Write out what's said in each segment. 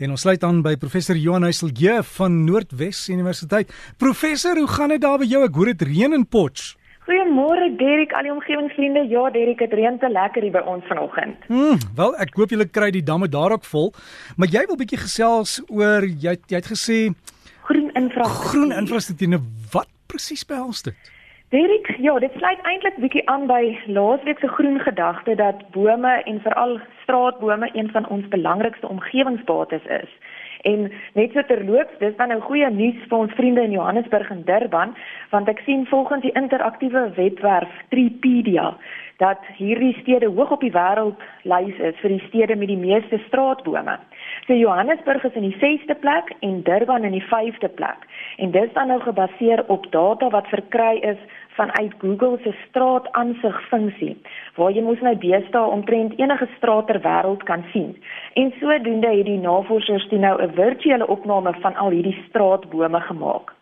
En ons sluit aan by professor Johan Heiselje van Noordwes Universiteit. Professor, hoe gaan dit daar by jou? Ek hoor dit reën in Potch. Goeiemôre Derek, al die omgewingsvriende. Ja, Derek, dit reën te lekker hier by ons vanoggend. Hmm, wel, ek hoop julle kry die damme daar ook vol. Maar jy wil bietjie gesels oor jy jy het gesê groen infrastruktuur. Groen infrastruktuur. Nou, wat presies behels dit? Derek, ja, dit sluit eintlik bietjie aan by laasweek se groen gedagte dat bome en veral straatbome een van ons belangrikste omgewingsbates is. En net so terloops, dis dan nou goeie nuus vir ons vriende in Johannesburg en Durban, want ek sien volgens die interaktiewe webwerf Tripedia dat hierdie stede hoog op die wêreldlys is vir die stede met die meeste straatbome. So Johannesburg is in die 6ste plek en Durban in die 5de plek. En dit is dan nou gebaseer op data wat verkry is vanuit Google se straatansig funksie waar jy mos nou deesdae omtrent enige straat ter wêreld kan sien. En sodoende het die navorsers toe nou 'n virtuele opname van al hierdie straatbome gemaak.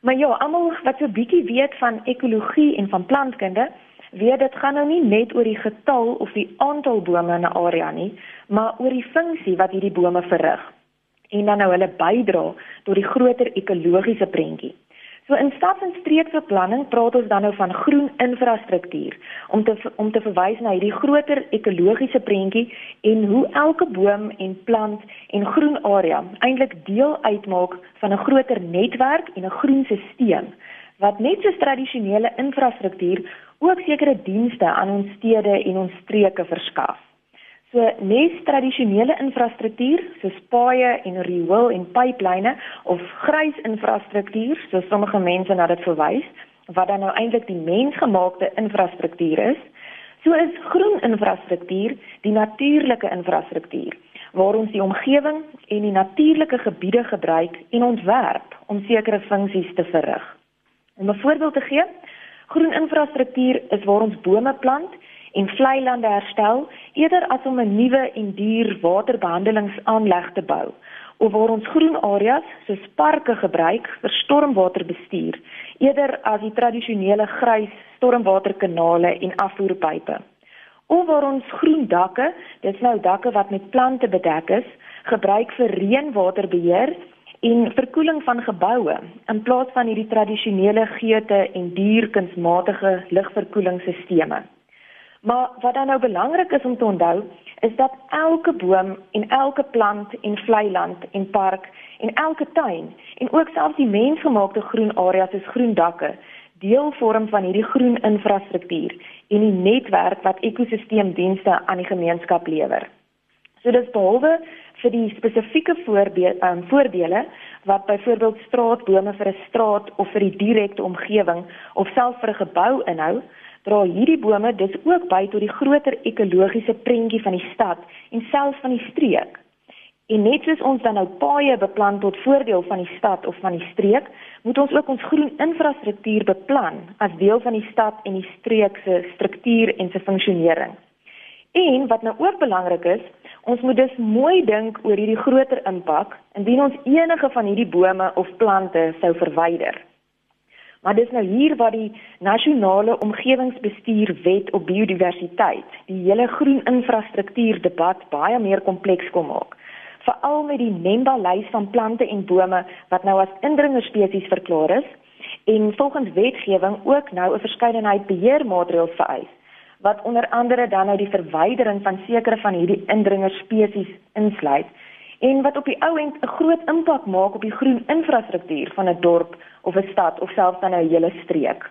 Maar ja, almal wat so bietjie weet van ekologie en van plantkunde, weet dit gaan nou nie net oor die getal of die aantal bome in 'n area nie, maar oor die funksie wat hierdie bome verrig en dan nou hulle bydra tot die groter ekologiese prentjie. So in stad- en streeksbeplanning praat ons dan nou van groen infrastruktuur om te om te verwys na hierdie groter ekologiese prentjie en hoe elke boom en plant en groen area eintlik deel uitmaak van 'n groter netwerk en 'n groen stelsel wat net soos tradisionele infrastruktuur ook sekere dienste aan ons stede en ons streke verskaf. So nes tradisionele infrastruktuur soos paaie en riool en pyplyne of grys infrastruktuur soos sommige mense na dit verwys wat dan nou eintlik die mensgemaakte infrastruktuur is, so is groen infrastruktuur die natuurlike infrastruktuur waar ons die omgewing en die natuurlike gebiede gebruik en ontwerp om sekere funksies te verrig. Om 'n voorbeeld te gee, groen infrastruktuur is waar ons bome plant en vlei lande herstel eerder as om 'n nuwe en duur waterbehandelingsaanleg te bou of waar ons groen areas soos parke gebruik vir stormwaterbestuur eerder as die tradisionele grys stormwaterkanale en afvoerpype. Of waar ons groen dakke dis nou dakke wat met plante bedek is gebruik vir reënwaterbeheer en verkoeling van geboue in plaas van hierdie tradisionele geute en duur kunsmatige lugverkoelingsstelsels Maar wat dan nou belangrik is om te onthou, is dat elke boom en elke plant en vlei land en park en elke tuin en ook selfs die mensgemaakte groen areas soos groen dakke deel vorm van hierdie groen infrastruktuur en die netwerk wat ekosisteemdienste aan die gemeenskap lewer. So dis behalwe vir die spesifieke voorbeeld um, voordele wat byvoorbeeld straatbome vir 'n straat of vir die direkte omgewing of selfs vir 'n gebou inhou, dra hierdie bome dus ook by tot die groter ekologiese prentjie van die stad en selfs van die streek. En net soos ons dan nou paaie beplan tot voordeel van die stad of van die streek, moet ons ook ons groen infrastruktuur beplan as deel van die stad en die streek se struktuur en se funksionering. En wat nou ook belangrik is, ons moet dus mooi dink oor hierdie groter impak indien ons enige van hierdie bome of plante sou verwyder. Maar dis nou hier waar die nasionale omgewingsbestuur wet op biodiversiteit die hele groen infrastruktuur debat baie meer kompleks kom maak. Veral met die NEMBA lys van plante en bome wat nou as indringerspesies verklaar is en volgens wetgewing ook nou 'n verskeidenheid beheermaatreëls vereis wat onder andere dan nou die verwydering van sekere van hierdie indringerspesies insluit en wat op die ou end 'n groot impak maak op die groen infrastruktuur van 'n dorp of 'n stad of selfs dan 'n hele streek.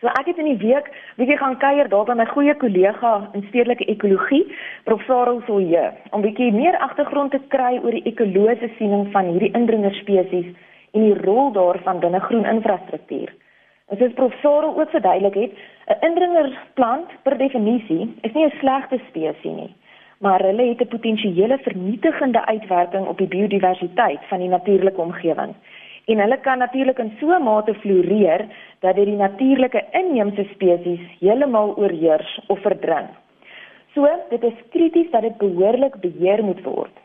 So ek het in die week bietjie gaan kuier daar by my goeie kollega in stedelike ekologie, Prof Sarel Soye, om bietjie meer agtergrond te kry oor die ekologiese siening van hierdie indringerspesies en die rol daarvan binne groen infrastruktuur. En soos Prof Sarel ook verduidelik het, 'n indringerplant per definisie is nie 'n slegte spesies nie maar hulle het 'n potensiële vernietigende uitwerking op die biodiversiteit van die natuurlike omgewing. En hulle kan natuurlik in so 'n mate floreer dat dit die natuurlike inheemse spesies heeltemal oorheers of verdrink. So, dit is krities dat dit behoorlik beheer moet word.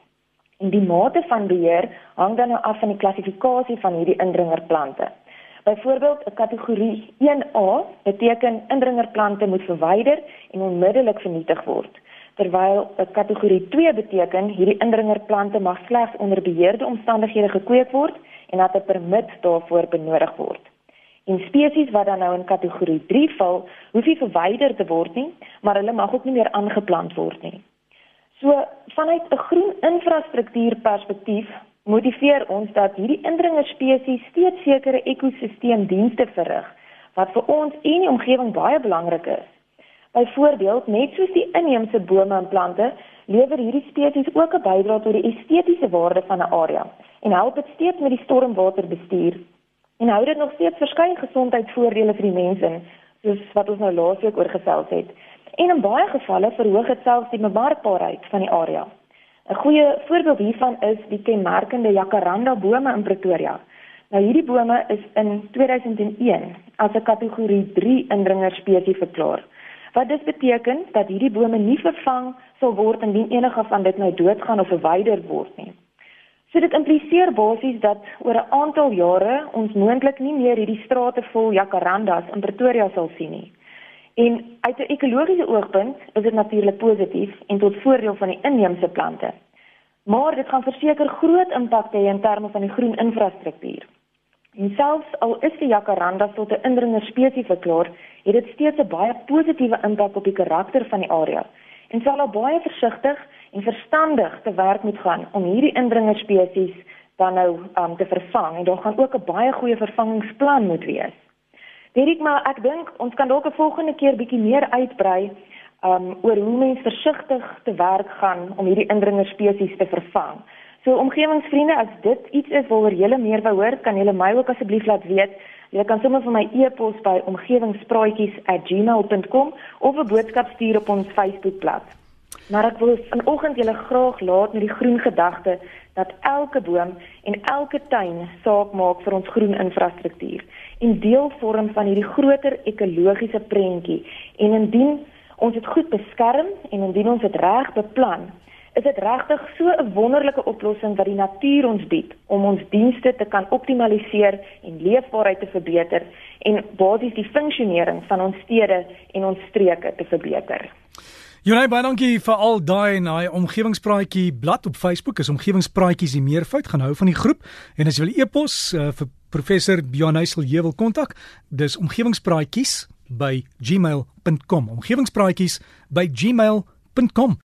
En die mate van beheer hang dan nou af van die klassifikasie van hierdie indringerplante. Byvoorbeeld, 'n kategorie 1A beteken indringerplante moet verwyder en onmiddellik vernietig word terwyl 'n kategorie 2 beteken hierdie indringerplante mag slegs onder beheerde omstandighede gekweek word en dat 'n permit daarvoor benodig word. En spesies wat dan nou in kategorie 3 val, hoef nie verwyder te word nie, maar hulle mag ook nie meer aangeplant word nie. So vanuit 'n groen infrastruktuur perspektief motiveer ons dat hierdie indringerspesies steeds sekere ekosisteemdienste verrig wat vir ons en die omgewing baie belangrik is. Byvoorbeeld, net soos die inheemse bome en plante, lewer hierdie spesies ook 'n bydrae tot die estetiese waarde van 'n area en help dit steeds met die stormwaterbestuur en hou dit nog steeds verskeie gesondheidsvoordele vir die mense, soos wat ons nou laasweek oor gesels het. En in baie gevalle verhoog dit selfs die bemarkbaarheid van die area. 'n Goeie voorbeeld hiervan is die kenmerkende jacaranda bome in Pretoria. Nou hierdie bome is in 2001 as 'n kategorie 3 indringerspesies verklaar. Wat dit beteken dat hierdie bome nie vervang sal word indien enige van dit nou doodgaan of verwyder word nie. So dit impliseer basies dat oor 'n aantal jare ons moontlik nie meer hierdie strate vol jacarandas in Pretoria sal sien nie. En uit 'n ekologiese oogpunt is dit natuurlik positief en tot voordeel van die inheemse plante. Maar dit gaan verseker groot impak hê in terme van die groen infrastruktuur. En selfs al is die jacaranda tot 'n indringer spesies verklaar, het dit steeds 'n baie positiewe impak op die karakter van die area en sal al baie versigtig en verstandig te werk moet gaan om hierdie indringerspesies dan nou um, te vervang en daar gaan ook 'n baie goeie vervangingsplan moet wees. Dirk maar ek dink ons kan dalk 'n volgende keer bietjie meer uitbrei um oor hoe mens versigtig te werk gaan om hierdie indringerspesies te vervang. So omgewingsvriende, as dit iets is waaroor julle meer wou hoor, kan julle my ook asseblief laat weet. Jy kan sommer vir my e-pos by omgewingspraatjies@gmail.com of 'n boodskap stuur op ons Facebookblad. Maar ek wil vanoggend julle graag laat met die groen gedagte dat elke boom en elke tuin saak maak vir ons groen infrastruktuur en deel vorm van hierdie groter ekologiese prentjie. En indien ons dit goed beskerm en indien ons dit reg beplan, is dit regtig so 'n wonderlike oplossing wat die natuur ons bied om ons dienste te kan optimaliseer en leefbaarheid te verbeter en basies die funksionering van ons stede en ons streke te verbeter. Jonay baie dankie vir al daai en daai omgewingspraatjie blad op Facebook. Is omgewingspraatjies die meervoud? Gaan hou van die groep. En as jy wil e-pos uh, vir professor Bjarnysel jy wil kontak dis omgewingspraatjies by gmail.com omgewingspraatjies by gmail.com